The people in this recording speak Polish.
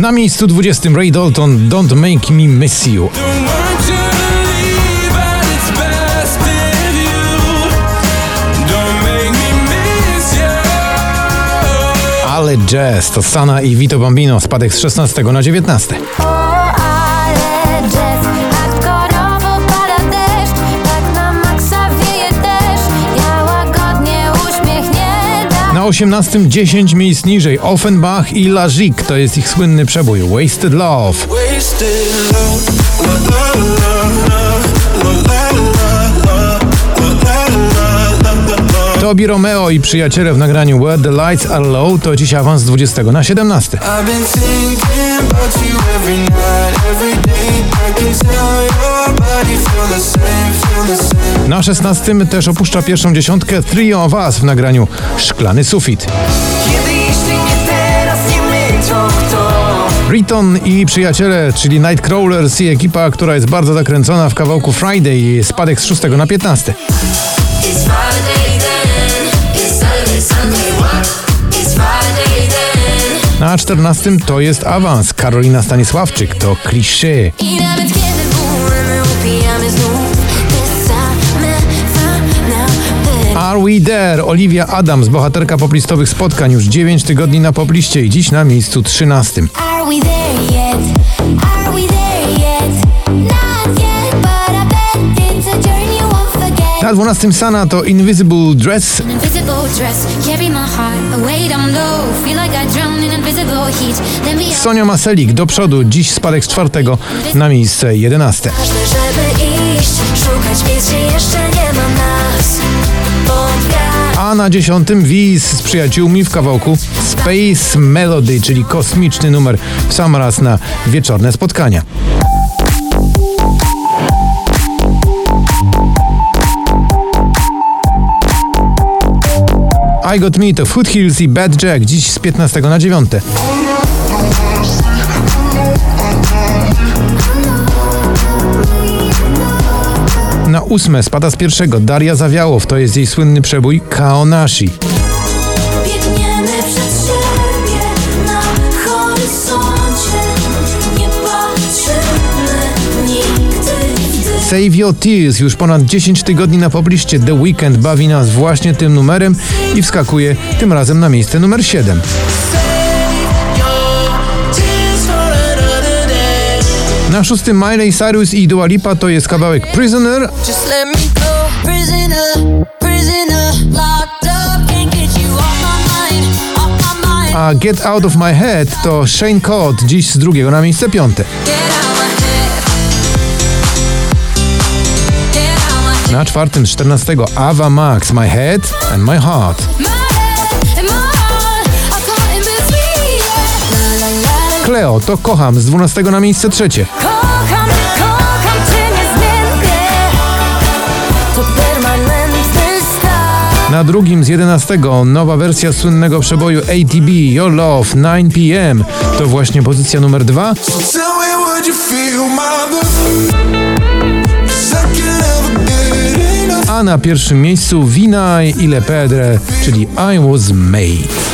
Na miejscu 20 Ray Dalton Don't Make Me Miss You. Ale jazz to Sana i Vito Bambino, spadek z 16 na 19. Na 18 10 miejsc niżej Offenbach i La To jest ich słynny przebój Wasted Love. Tobi Romeo i przyjaciele w nagraniu Where the Lights Are Low to dziś awans z 20 na 17. Na 16 też opuszcza pierwszą dziesiątkę Trio of Us w nagraniu Szklany Sufit. Kiedy jeśli nie teraz, nie my, to kto? Riton i przyjaciele, czyli Nightcrawlers i ekipa, która jest bardzo zakręcona w kawałku Friday, spadek z 6 na 15. It's Friday then. It's Saturday, Sunday, what? It's Friday then. Na 14 to jest awans. Karolina Stanisławczyk to klisze. There, Olivia Adams, bohaterka poplistowych spotkań, już 9 tygodni na popliście i dziś na miejscu 13. Na 12 Sana to Invisible Dress. Sonia Maselik do przodu, dziś spadek z czwartego na miejsce 11. Ważne, żeby iść, szukać, gdzie jeszcze nie ma nas na dziesiątym Wiz z przyjaciółmi w kawałku Space Melody, czyli kosmiczny numer w sam raz na wieczorne spotkania. I Got Me to Foothills i Bad Jack dziś z 15 na 9. Na ósme spada z pierwszego Daria Zawiałow, to jest jej słynny przebój Kaonashi. Biegniemy przed siebie na horyzoncie Nie patrzymy nigdy Save Your Tears już ponad 10 tygodni na pobliście The Weekend bawi nas właśnie tym numerem i wskakuje tym razem na miejsce numer 7. Na szóstym Miley Cyrus i Dua Lipa to jest kawałek Prisoner. A Get Out of My Head to Shane Code, dziś z drugiego na miejsce piąte. Na czwartym z 14 Ava Max, My Head and My Heart. To Kocham z 12 na miejsce trzecie. Kocham, kocham cię niezmiennie To permanentny stan Na drugim z 11 nowa wersja słynnego przeboju ATB Your Love 9 PM to właśnie pozycja numer 2. So tell me what you feel, mother. 'Cause I can never get enough. A na pierwszym miejscu Vinay i Le Pedre, czyli I Was Made.